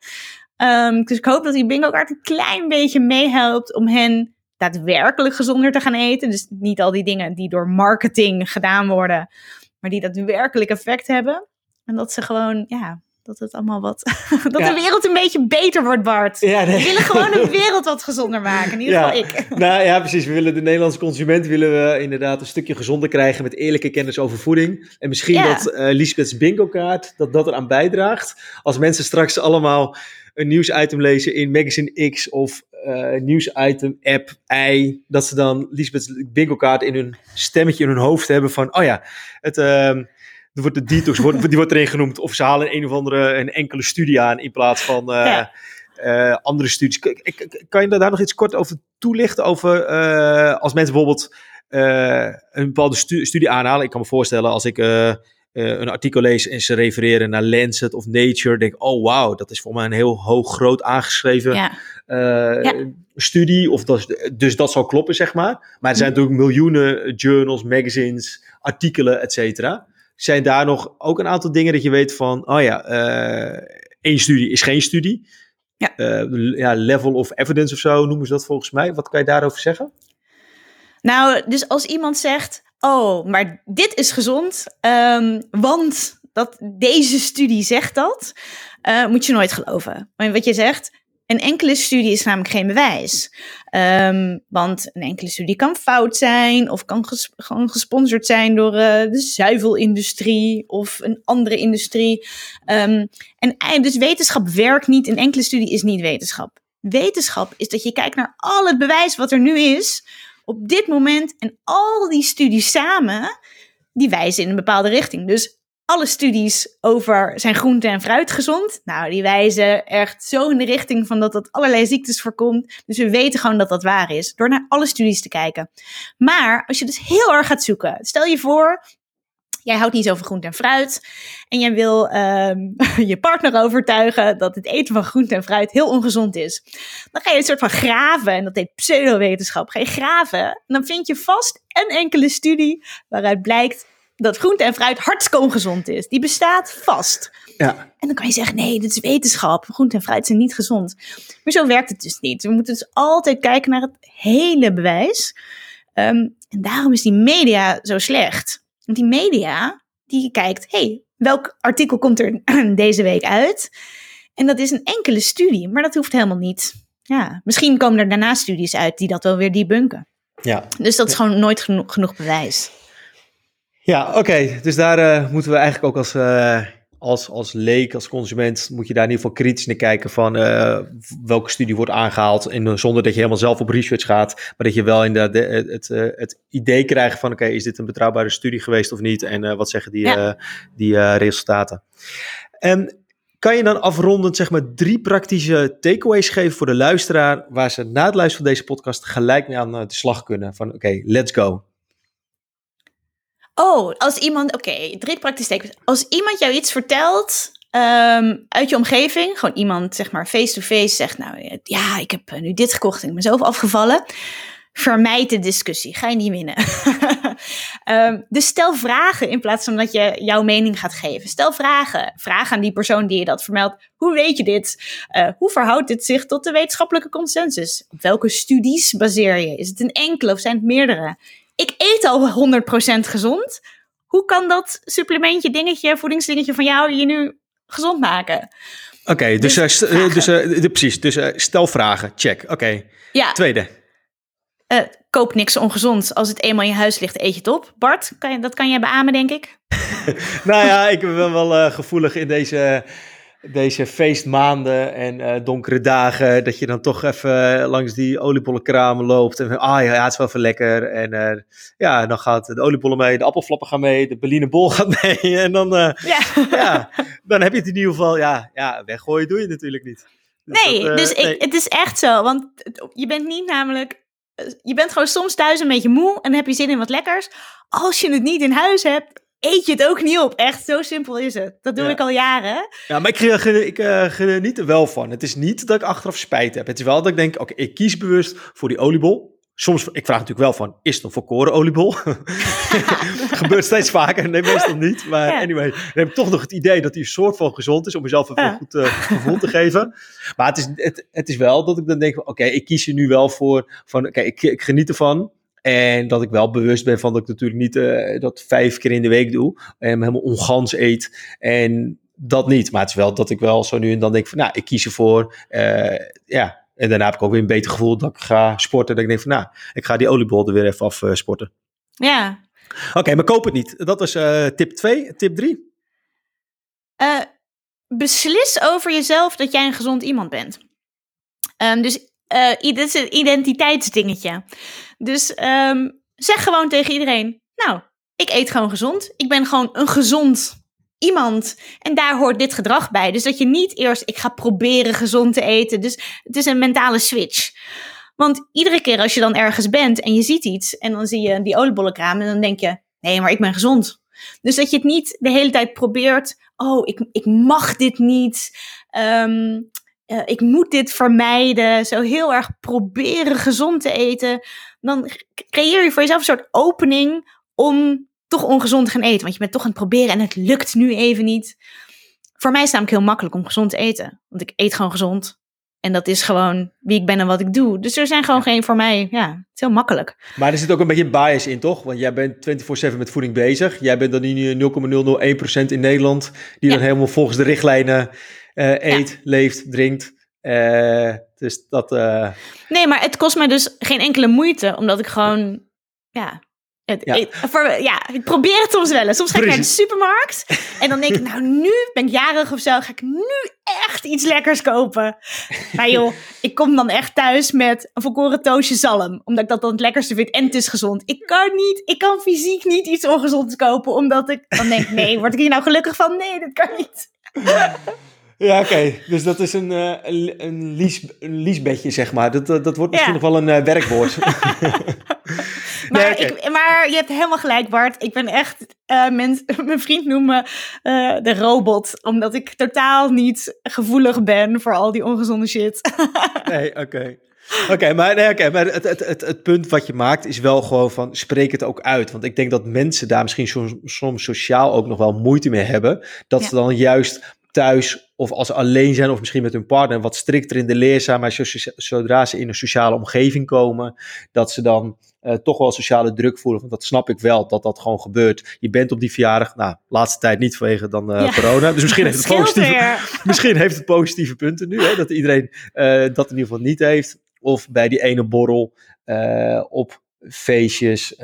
Um, dus ik hoop dat die bingo kaart een klein beetje meehelpt om hen daadwerkelijk gezonder te gaan eten. Dus niet al die dingen die door marketing gedaan worden, maar die daadwerkelijk effect hebben. En dat ze gewoon, ja, dat het allemaal wat. dat de wereld een beetje beter wordt, Bart. Ja, nee. We willen gewoon een wereld wat gezonder maken. In ieder ja. geval ik. Nou ja, precies. We willen de Nederlandse consument willen we inderdaad een stukje gezonder krijgen met eerlijke kennis over voeding. En misschien dat uh, Lisbeth's bingo kaart, dat dat eraan bijdraagt. Als mensen straks allemaal een nieuwsitem lezen in Magazine X of uh, nieuwsitem, app, ei, dat ze dan Lisbeth's bingo kaart in hun stemmetje in hun hoofd hebben van, oh ja, het, uh, er wordt de detox, wordt, die wordt erin genoemd. Of ze halen een of andere, een enkele studie aan in plaats van uh, ja. uh, andere studies. Kan je daar nog iets kort over toelichten? Over als mensen bijvoorbeeld een bepaalde stu studie aanhalen. Ik kan me voorstellen als ik uh, een artikel lees en ze refereren naar Lancet of Nature, denk oh wauw, dat is voor mij een heel hoog groot aangeschreven ja. Uh, ja. studie, of dat, dus dat zal kloppen, zeg maar. Maar er zijn mhm. natuurlijk miljoenen journals, magazines, artikelen, et cetera. Zijn daar nog ook een aantal dingen dat je weet van, oh ja, uh, één studie is geen studie. Ja. ja, level of evidence of zo noemen ze dat volgens mij. Wat kan je daarover zeggen? Nou, dus als iemand zegt, oh, maar dit is gezond, um, want dat, deze studie zegt dat, uh, moet je nooit geloven. Maar wat je zegt, een enkele studie is namelijk geen bewijs. Um, want een enkele studie kan fout zijn of kan gewoon gesponsord zijn door uh, de zuivelindustrie of een andere industrie. Um, en dus wetenschap werkt niet. Een enkele studie is niet wetenschap. Wetenschap is dat je kijkt naar al het bewijs wat er nu is op dit moment en al die studies samen, die wijzen in een bepaalde richting. Dus alle studies over zijn groente en fruit gezond. Nou, die wijzen echt zo in de richting van dat dat allerlei ziektes voorkomt. Dus we weten gewoon dat dat waar is, door naar alle studies te kijken. Maar als je dus heel erg gaat zoeken, stel je voor, jij houdt niet zo van groente en fruit. En jij wil um, je partner overtuigen dat het eten van groente en fruit heel ongezond is. Dan ga je een soort van graven, en dat heet pseudowetenschap. Ga je graven, en dan vind je vast een enkele studie waaruit blijkt dat groente en fruit hartstikke ongezond is. Die bestaat vast. Ja. En dan kan je zeggen, nee, dit is wetenschap. Groente en fruit zijn niet gezond. Maar zo werkt het dus niet. We moeten dus altijd kijken naar het hele bewijs. Um, en daarom is die media zo slecht. Want die media, die kijkt, hey, welk artikel komt er deze week uit? En dat is een enkele studie, maar dat hoeft helemaal niet. Ja, misschien komen er daarna studies uit die dat wel weer debunken. Ja. Dus dat is gewoon nooit genoeg, genoeg bewijs. Ja, oké. Dus daar uh, moeten we eigenlijk ook als, uh, als, als leek, als consument, moet je daar in ieder geval kritisch naar kijken van uh, welke studie wordt aangehaald. En zonder dat je helemaal zelf op research gaat, maar dat je wel inderdaad de, het, het, het idee krijgt van oké, is dit een betrouwbare studie geweest of niet? En wat zeggen die, ja. die resultaten? En kan je dan afrondend zeg maar drie praktische takeaways geven voor de luisteraar, waar ze na het luisteren van deze podcast gelijk mee aan de slag kunnen? Van oké, let's go. Oh, als iemand, oké, drie praktische tekens. Als iemand jou iets vertelt um, uit je omgeving, gewoon iemand zeg maar face-to-face zegt, nou ja, ik heb nu dit gekocht en ik ben zelf afgevallen. Vermijd de discussie, ga je niet winnen. um, dus stel vragen in plaats van dat je jouw mening gaat geven. Stel vragen. Vraag aan die persoon die je dat vermeldt. Hoe weet je dit? Uh, hoe verhoudt dit zich tot de wetenschappelijke consensus? Op welke studies baseer je? Is het een enkele of zijn het meerdere? Ik eet al 100% gezond. Hoe kan dat supplementje, dingetje, voedingsdingetje van jou je nu gezond maken? Oké, okay, dus, dus, uh, dus uh, precies. Dus uh, stel vragen, check. Oké. Okay. Ja. Tweede. koop niks ongezond. Als het eenmaal in je huis ligt, eet je het op. Bart, kan je, dat kan je beamen, denk ik. nou ja, ik ben wel gevoelig in deze deze feestmaanden en uh, donkere dagen, dat je dan toch even langs die oliebollenkramen loopt. En ah ja, het is wel even lekker. En uh, ja, dan gaat de oliebollen mee, de appelflappen gaan mee, de Berliner bol gaat mee. En dan, uh, ja. ja. dan heb je het in ieder geval, ja, ja weggooien doe je natuurlijk niet. Dus nee, dat, dus ik, het is echt zo, want je bent niet namelijk, je bent gewoon soms thuis een beetje moe en dan heb je zin in wat lekkers. Als je het niet in huis hebt, eet je het ook niet op. Echt, zo simpel is het. Dat doe ik al jaren. Ja, maar ik, ik, ik uh, geniet er wel van. Het is niet dat ik achteraf spijt heb. Het is wel dat ik denk, oké, ik kies bewust voor die oliebol. Soms, ik vraag natuurlijk wel van, is het een volkoren oliebol? Gebeurt steeds vaker, nee, meestal niet. Maar anyway, dan heb ik toch nog het idee dat die soort van gezond is, om mezelf even ja. goed uh, gevoel te geven. Maar het is, het, het is wel dat ik dan denk, oké, ik kies er nu wel voor, van, oké, ik, ik geniet ervan. En dat ik wel bewust ben van dat ik natuurlijk niet uh, dat vijf keer in de week doe. En helemaal ongans eet. En dat niet. Maar het is wel dat ik wel zo nu en dan denk van, nou, ik kies ervoor. Uh, ja, en daarna heb ik ook weer een beter gevoel dat ik ga sporten. Dat ik denk van, nou, ik ga die oliebol er weer even af uh, sporten. Ja. Oké, okay, maar koop het niet. Dat was tip 2. Tip 3? beslis over jezelf dat jij een gezond iemand bent. Um, dus uh, dit is een identiteitsdingetje. Dus um, zeg gewoon tegen iedereen: Nou, ik eet gewoon gezond. Ik ben gewoon een gezond iemand. En daar hoort dit gedrag bij. Dus dat je niet eerst, ik ga proberen gezond te eten. Dus het is een mentale switch. Want iedere keer als je dan ergens bent en je ziet iets en dan zie je die oliebollenkraam en dan denk je, nee, maar ik ben gezond. Dus dat je het niet de hele tijd probeert, oh, ik, ik mag dit niet. Um, uh, ik moet dit vermijden, zo heel erg proberen gezond te eten, dan creëer je voor jezelf een soort opening om toch ongezond te gaan eten. Want je bent toch aan het proberen en het lukt nu even niet. Voor mij is het namelijk heel makkelijk om gezond te eten. Want ik eet gewoon gezond. En dat is gewoon wie ik ben en wat ik doe. Dus er zijn gewoon geen voor mij, ja, het is heel makkelijk. Maar er zit ook een beetje bias in, toch? Want jij bent 24-7 met voeding bezig. Jij bent dan nu 0,001% in Nederland, die ja. dan helemaal volgens de richtlijnen eet, ja. leeft, drinkt. Uh, dus dat. Uh... Nee, maar het kost mij dus geen enkele moeite, omdat ik gewoon, ja, Het, Ja. Ik, voor, ja, ik probeer het soms wel. eens. Soms ga ik naar de supermarkt en dan denk ik, nou nu ben ik jarig of zo, ga ik nu echt iets lekkers kopen. Maar joh, ik kom dan echt thuis met een volkoren toosje zalm, omdat ik dat dan het lekkerste vind en het is gezond. Ik kan niet, ik kan fysiek niet iets ongezonds kopen, omdat ik dan denk, nee, word ik hier nou gelukkig van? Nee, dat kan niet. Ja, oké. Dus dat is een, eh, een, een, lies, een zeg maar. Dat, dat, dat wordt misschien Ja. nog wel een eh, werkwoord. Maar, Nee, ik, maar je hebt helemaal gelijk, Bart. Ik ben echt, mens, mijn vriend noemt me de robot. Omdat ik totaal niet gevoelig ben voor al die ongezonde shit. Nee, oké. Oké, maar, nee, oké, maar het, het, het, het punt wat je maakt is wel gewoon van spreek het ook uit. Want ik denk dat mensen daar misschien soms, soms sociaal ook nog wel moeite mee hebben. Dat ze dan juist thuis of als ze alleen zijn of misschien met hun partner wat strikter in de leer zijn. Maar zo- zodra ze in een sociale omgeving komen, dat ze dan eh, toch wel sociale druk voelen. Want dat snap ik wel, dat dat gewoon gebeurt. Je bent op die verjaardag, nou, laatste tijd niet vanwege dan eh, Ja. corona. Dus misschien heeft het positieve, misschien heeft het positieve punten nu, hè, dat iedereen eh, dat in ieder geval niet heeft. Of bij die ene borrel, op feestjes,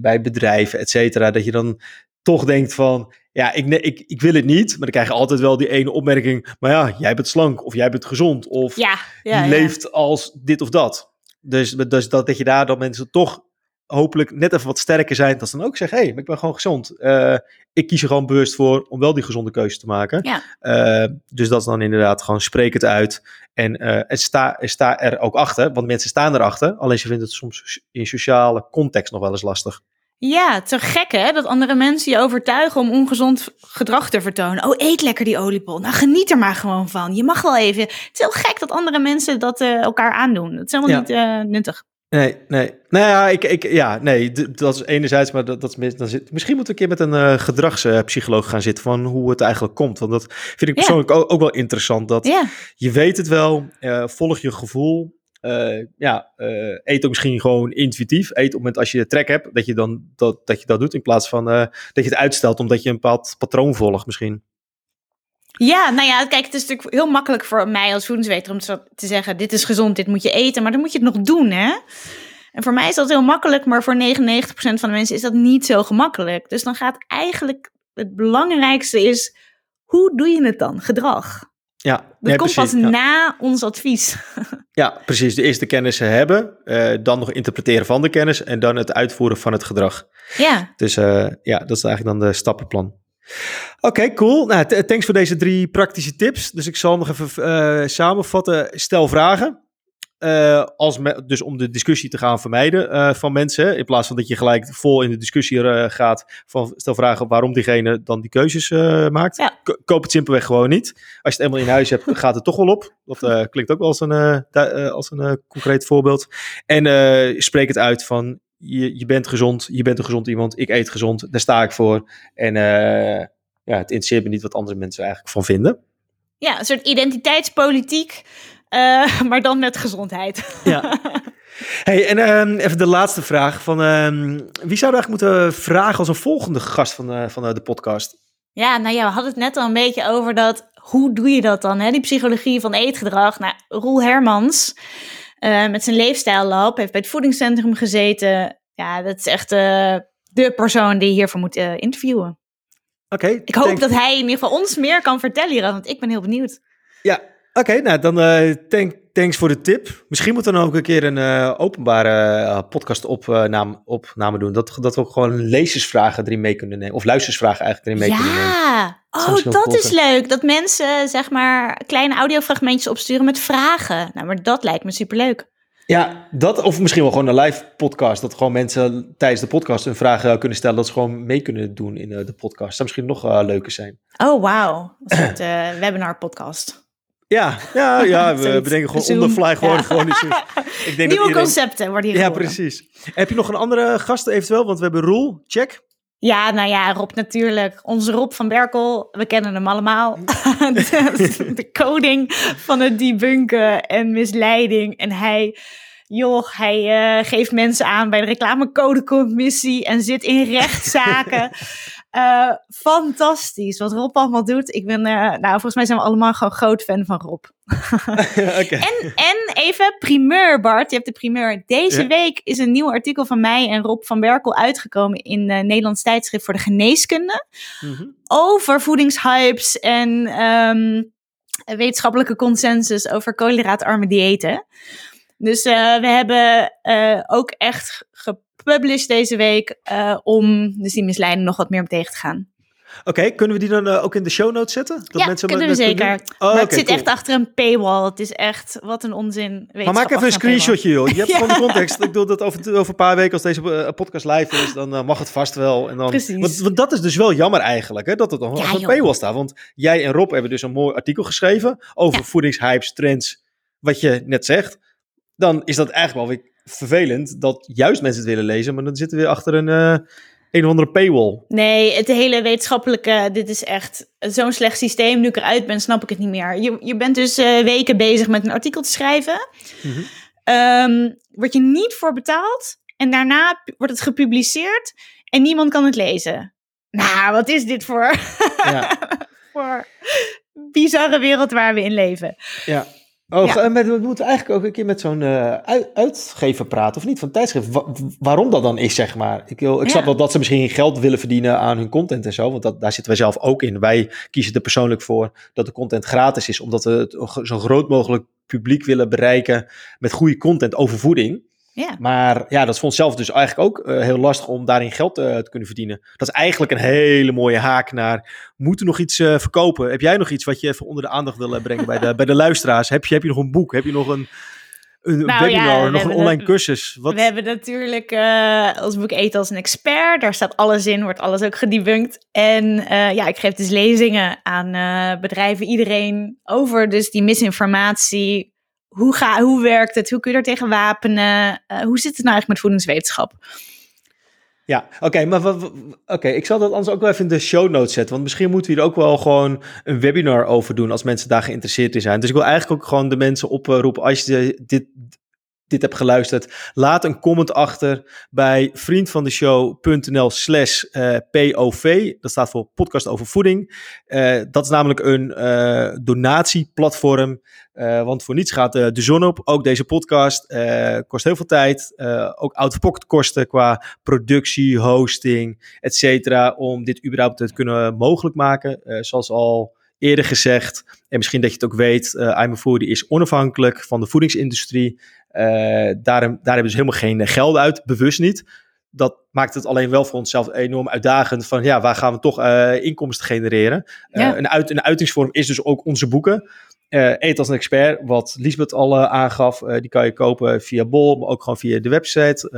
bij bedrijven, et cetera. Dat je dan toch denkt van, ja, ik, ik, ik wil het niet. Maar dan krijg je altijd wel die ene opmerking. Maar ja, jij bent slank of jij bent gezond. Of Ja, ja, je ja. leeft als dit of dat. Dus, dus dat, dat je daar dan mensen toch hopelijk net even wat sterker zijn. Dat ze dan ook zeggen, hé, hey, ik ben gewoon gezond. Eh, ik kies er gewoon bewust voor om wel die gezonde keuze te maken. Ja. Eh, dus dat is dan inderdaad gewoon spreek het uit. En, eh, en sta, sta er ook achter, want mensen staan erachter. Alleen ze vinden het soms in sociale context nog wel eens lastig. Ja, zo gek hè, dat andere mensen je overtuigen om ongezond gedrag te vertonen. Oh, eet lekker die oliebol. Nou, geniet er maar gewoon van. Je mag wel even. Het is heel gek dat andere mensen dat eh, elkaar aandoen. Dat is helemaal Ja. niet eh, nuttig. Nee, nee. Nou ja, ik, ik, ja, nee dat is enerzijds, maar dat, dat is mis- dan zit, misschien moeten we een keer met een eh, gedragspsycholoog gaan zitten van hoe het eigenlijk komt. Want dat vind ik persoonlijk ook, ook wel interessant. Dat Ja, je weet het wel, volg je gevoel. Eh, ja, eh, eet ook misschien gewoon intuïtief. Eet op het moment als je trek hebt, dat je dan dat, dat je dat doet in plaats van eh, dat je het uitstelt omdat je een bepaald patroon volgt misschien. Ja, nou ja, kijk, het is natuurlijk heel makkelijk voor mij als voedingsweter om te zeggen: dit is gezond, dit moet je eten, maar dan moet je het nog doen, hè? En voor mij is dat heel makkelijk, maar voor 99% van de mensen is dat niet zo gemakkelijk. Dus dan gaat eigenlijk het belangrijkste is: hoe doe je het dan? Gedrag. Ja, Dat nee, komt precies, pas ja. na ons advies. Ja, precies. De eerste kennis hebben, eh, dan nog interpreteren van de kennis en dan het uitvoeren van het gedrag. Ja, Dus eh, ja, dat is eigenlijk dan de stappenplan. Oké, cool. Nou, thanks voor deze drie praktische tips. Dus ik zal nog even eh, samenvatten. Stel vragen. Eh, als me- dus om de discussie te gaan vermijden eh, van mensen. In plaats van dat je gelijk vol in de discussie eh, gaat. Van, stel vragen waarom diegene dan die keuzes maakt. Ja. Koop het simpelweg gewoon niet. Als je het eenmaal in huis hebt, gaat het toch wel op. Dat klinkt ook wel als een, als een concreet voorbeeld. En spreek het uit van je, je bent gezond, je bent een gezond iemand, ik eet gezond, daar sta ik voor. En ja, het interesseert me niet wat andere mensen eigenlijk van vinden. ja een soort identiteitspolitiek, eh, maar dan met gezondheid. Ja. Hey, en ehm, even de laatste vraag. Van, ehm, wie we eigenlijk moeten vragen als een volgende gast van, eh, van eh, de podcast? Ja, nou ja, we hadden het net al een beetje over dat. Hoe doe je dat dan? Hè? Die psychologie van eetgedrag. Nou, Roel Hermans met zijn leefstijllab heeft bij het voedingscentrum gezeten. Ja, dat is echt de persoon die je hiervoor moet interviewen. Oké. Ik hoop dat hij in ieder geval ons meer kan vertellen hierover, want ik ben heel benieuwd. Ja, oké. nou, dan eh, thank, thanks voor de tip. Misschien moeten we dan ook een keer een eh, openbare uh, podcast opname, opname doen. Dat, dat we ook gewoon lezersvragen erin mee kunnen nemen. Of luistersvragen eigenlijk erin mee kunnen nemen. Ja, oh, dat is cool leuk. Dat mensen zeg maar kleine audiofragmentjes opsturen met vragen. Nou, maar dat lijkt me superleuk. Ja, dat of misschien wel gewoon een live podcast. Dat gewoon mensen tijdens de podcast hun vragen kunnen stellen. Dat ze gewoon mee kunnen doen in de podcast. Zou misschien nog leuker zijn. Oh, wauw. Een soort webinar podcast. Ja, ja, ja we Zoiets. bedenken gewoon Zoom. on the fly gewoon, Ja. gewoon iets. Ik denk Nieuwe iedereen- concepten worden hier Ja, geboren. precies. Heb je nog een andere gast eventueel? Want we hebben Roel, check. Ja, nou ja, Rob natuurlijk. Onze Rob van Berkel, we kennen hem allemaal. de, de koning van het debunken en misleiding. En hij, joh, hij eh, geeft mensen aan bij de reclamecodecommissie en zit in rechtszaken. Uh, fantastisch wat Rob allemaal doet. Ik ben, uh, nou, volgens mij zijn we allemaal gewoon groot fan van Rob. okay. en, en even primeur, Bart. Je hebt de primeur. Deze Ja. week is een nieuw artikel van mij en Rob van Berkel uitgekomen in uh, Nederlands tijdschrift voor de geneeskunde. Mhm. Over voedingshypes en ehm, wetenschappelijke consensus over koolhydraatarme diëten. Dus uh, we hebben uh, ook echt gepublished deze week uh, om dus die misleiding nog wat meer tegen te gaan. Oké, okay, kunnen we die dan uh, ook in de show notes zetten? Dat ja, mensen kunnen we zeker. Kunnen... Oh, maar okay, het zit cool. echt achter een paywall. Het is echt, wat een onzin. Maar maak even een screenshotje, joh. Je hebt ja. gewoon de context. Ik bedoel dat over, over een paar weken, als deze uh, podcast live is, dan uh, mag het vast wel. En dan, Precies. Want, want, dat is dus wel jammer eigenlijk, hè, dat het nog ja, een paywall staat. Want jij en Rob hebben dus een mooi artikel geschreven over voedingshypes, trends, wat je net zegt. Dan is dat eigenlijk wel weer vervelend dat juist mensen het willen lezen, maar dan zitten we weer achter een, uh, een of andere paywall. Nee, het hele wetenschappelijke, dit is echt zo'n slecht systeem. Nu ik eruit ben, snap ik het niet meer. Je, je bent dus uh, weken bezig met een artikel te schrijven. Mm -hmm. um, word je niet voor betaald en daarna wordt het gepubliceerd en niemand kan het lezen. Nou, wat is dit voor, ja. voor bizarre wereld waar we in leven? Ja. Oh, ja. we moeten eigenlijk ook een keer met zo'n uh, uitgever praten, of niet, van tijdschrift. Wa waarom dat dan is, zeg maar. Ik, ik snap ja. wel dat ze misschien geld willen verdienen aan hun content en zo, want dat, daar zitten wij zelf ook in. Wij kiezen er persoonlijk voor dat de content gratis is, omdat we het zo groot mogelijk publiek willen bereiken met goede content over voeding. Ja. Maar ja, dat is voor onszelf dus eigenlijk ook uh, heel lastig om daarin geld uh, te kunnen verdienen. Dat is eigenlijk een hele mooie haak naar, moeten nog iets uh, verkopen? Heb jij nog iets wat je even onder de aandacht wil brengen bij de, bij de luisteraars? Heb je, heb je nog een boek? Heb je nog een, een nou, webinar, ja, nog een online cursus? Wat? We hebben natuurlijk ons boek Eten als een expert. Daar staat alles in, wordt alles ook gedebunked. En ja, ik geef dus lezingen aan bedrijven, iedereen over dus die misinformatie hoe, ga, hoe werkt het? Hoe kun je er tegen wapenen? Uh, hoe zit het nou eigenlijk met voedingswetenschap? Ja, oké, maar oké, ik zal dat anders ook wel even in de show notes zetten. Want misschien moeten we hier ook wel gewoon een webinar over doen als mensen daar geïnteresseerd in zijn. Dus ik wil eigenlijk ook gewoon de mensen oproepen, als je dit, dit hebt geluisterd, laat een comment achter bij vriendvandeshow.nl slash uh, POV. Dat staat voor podcast over voeding. Uh, dat is namelijk een uh, donatieplatform. want voor niets gaat de zon op. Ook deze podcast kost heel veel tijd. ook out-of-pocket kosten qua productie, hosting, et cetera. Om dit überhaupt te kunnen mogelijk maken. zoals al eerder gezegd, en misschien dat je het ook weet, uh, is onafhankelijk van de voedingsindustrie. Uh, daar, daar hebben ze helemaal geen geld uit, bewust niet. Dat maakt het alleen wel voor onszelf enorm uitdagend van ja, waar gaan we toch uh, inkomsten genereren? Ja. een, uit, een uitingsvorm is dus ook onze boeken. Eet als een expert, wat Lisbeth al aangaf, die kan je kopen via Bol, maar ook gewoon via de website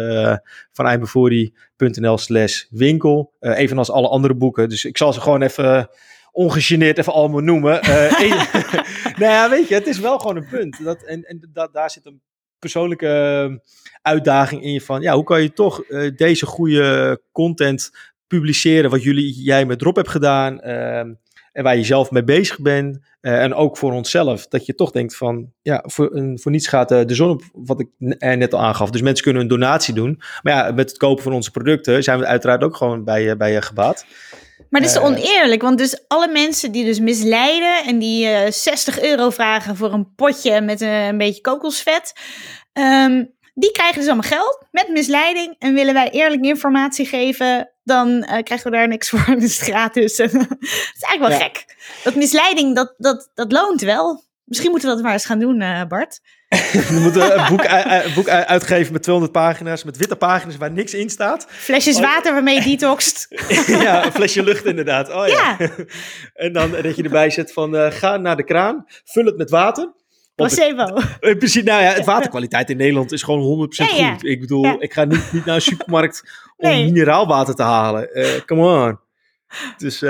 van imevoordie.nl slash winkel. evenals alle andere boeken. Dus ik zal ze gewoon even ongegeneerd even allemaal noemen. Uh, en, nou ja, weet je, het is wel gewoon een punt. Dat, en en dat, daar zit een persoonlijke uitdaging in je van, ja, hoe kan je toch uh, deze goede content publiceren, wat jullie, jij met Rob hebt gedaan, uh, en waar je zelf mee bezig bent, uh, en ook voor onszelf, dat je toch denkt van, ja, voor, een, voor niets gaat de zon op, wat ik net al aangaf. Dus mensen kunnen een donatie doen, maar ja, met het kopen van onze producten zijn we uiteraard ook gewoon bij, bij je gebaat. Maar dat is uh, oneerlijk, want dus alle mensen die dus misleiden en die uh, 60 euro vragen voor een potje met een, een beetje kokosvet, um, die krijgen dus allemaal geld met misleiding. En willen wij eerlijk informatie geven, dan uh, krijgen we daar niks voor. Dus het is gratis. dat is eigenlijk wel ja. gek. Dat misleiding, dat, dat, dat loont wel. Misschien moeten we dat maar eens gaan doen, uh, Bart. We moeten een boek, boek uitgeven met 200 pagina's, met witte pagina's waar niks in staat. Flesjes oh. water waarmee je detoxt. ja, een flesje lucht inderdaad. Oh, ja. ja. en dan dat je erbij zet van uh, ga naar de kraan, vul het met water. Placebo. Precies, nou ja, het waterkwaliteit in Nederland is gewoon 100% ja, ja. goed. Ik bedoel, ik ga niet, niet naar een supermarkt om nee. mineraalwater te halen. Uh, come on. Dus,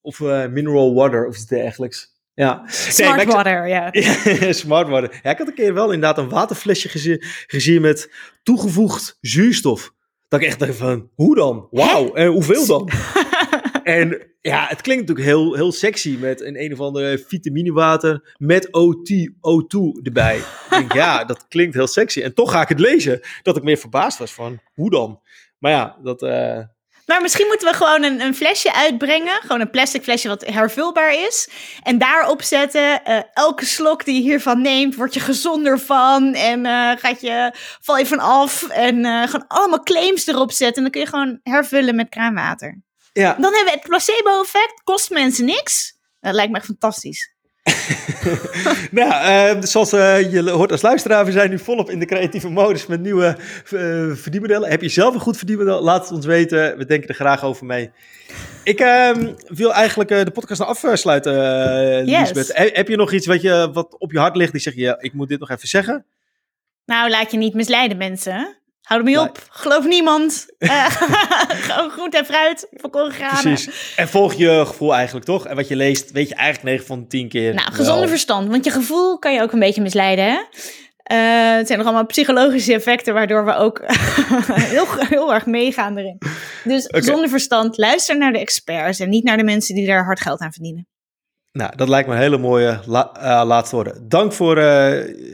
of mineral water of iets dergelijks. Ja. Smart nee, water, ja. ja. smart water. Ja, ik had een keer wel inderdaad een waterflesje gezien, gezien met toegevoegd zuurstof. Dat ik echt dacht van, hoe dan? Wauw, en hoeveel dan? en ja, het klinkt natuurlijk heel, heel sexy met een een of andere vitaminewater met OT, O2 erbij. ik denk, ja, dat klinkt heel sexy. En toch ga ik het lezen, dat ik meer verbaasd was van, hoe dan? Maar ja, dat... Uh, Maar misschien moeten we gewoon een, een, flesje uitbrengen. Gewoon een plastic flesje wat hervulbaar is. En daarop zetten, uh, elke slok die je hiervan neemt, word je gezonder van. En uh, gaat je, val je van af. En uh, gewoon allemaal claims erop zetten. En dan kun je gewoon hervullen met kraanwater. Ja. Dan hebben we het placebo-effect. Kost mensen niks. Dat lijkt me echt fantastisch. nou, uh, zoals uh, je hoort als luisteraar, we zijn nu volop in de creatieve modus met nieuwe uh, verdienmodellen. Heb je zelf een goed verdienmodel? Laat het ons weten. We denken er graag over mee. Ik ehm, wil eigenlijk de podcast nog afsluiten, Lisbeth. Yes. Heb je nog iets wat, je, wat op je hart ligt die zeg je, ja, ik moet dit nog even zeggen? Nou, laat je niet misleiden, mensen. Hou mee op. Geloof niemand. Uh, gewoon groente en fruit. Volkoren granen. Precies. En volg je gevoel eigenlijk, toch? En wat je leest, weet je eigenlijk 9 van 10 keer. Nou, gezonde wel. verstand. Want je gevoel kan je ook een beetje misleiden, hè? Uh, het zijn nog allemaal psychologische effecten, waardoor we ook heel, heel erg meegaan erin. Dus okay. zonder verstand, luister naar de experts en niet naar de mensen die daar hard geld aan verdienen. Nou, dat lijkt me een hele mooie la uh, laatste woorden. Dank voor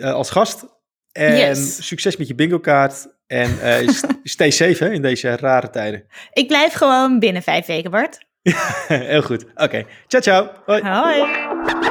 als gast. En yes. succes met je bingo kaart. En uh, stay safe hè, in deze rare tijden. Ik blijf gewoon binnen vijf weken, Bart. Heel goed. Oké. Okay. Ciao, ciao. Hoi. Hoi.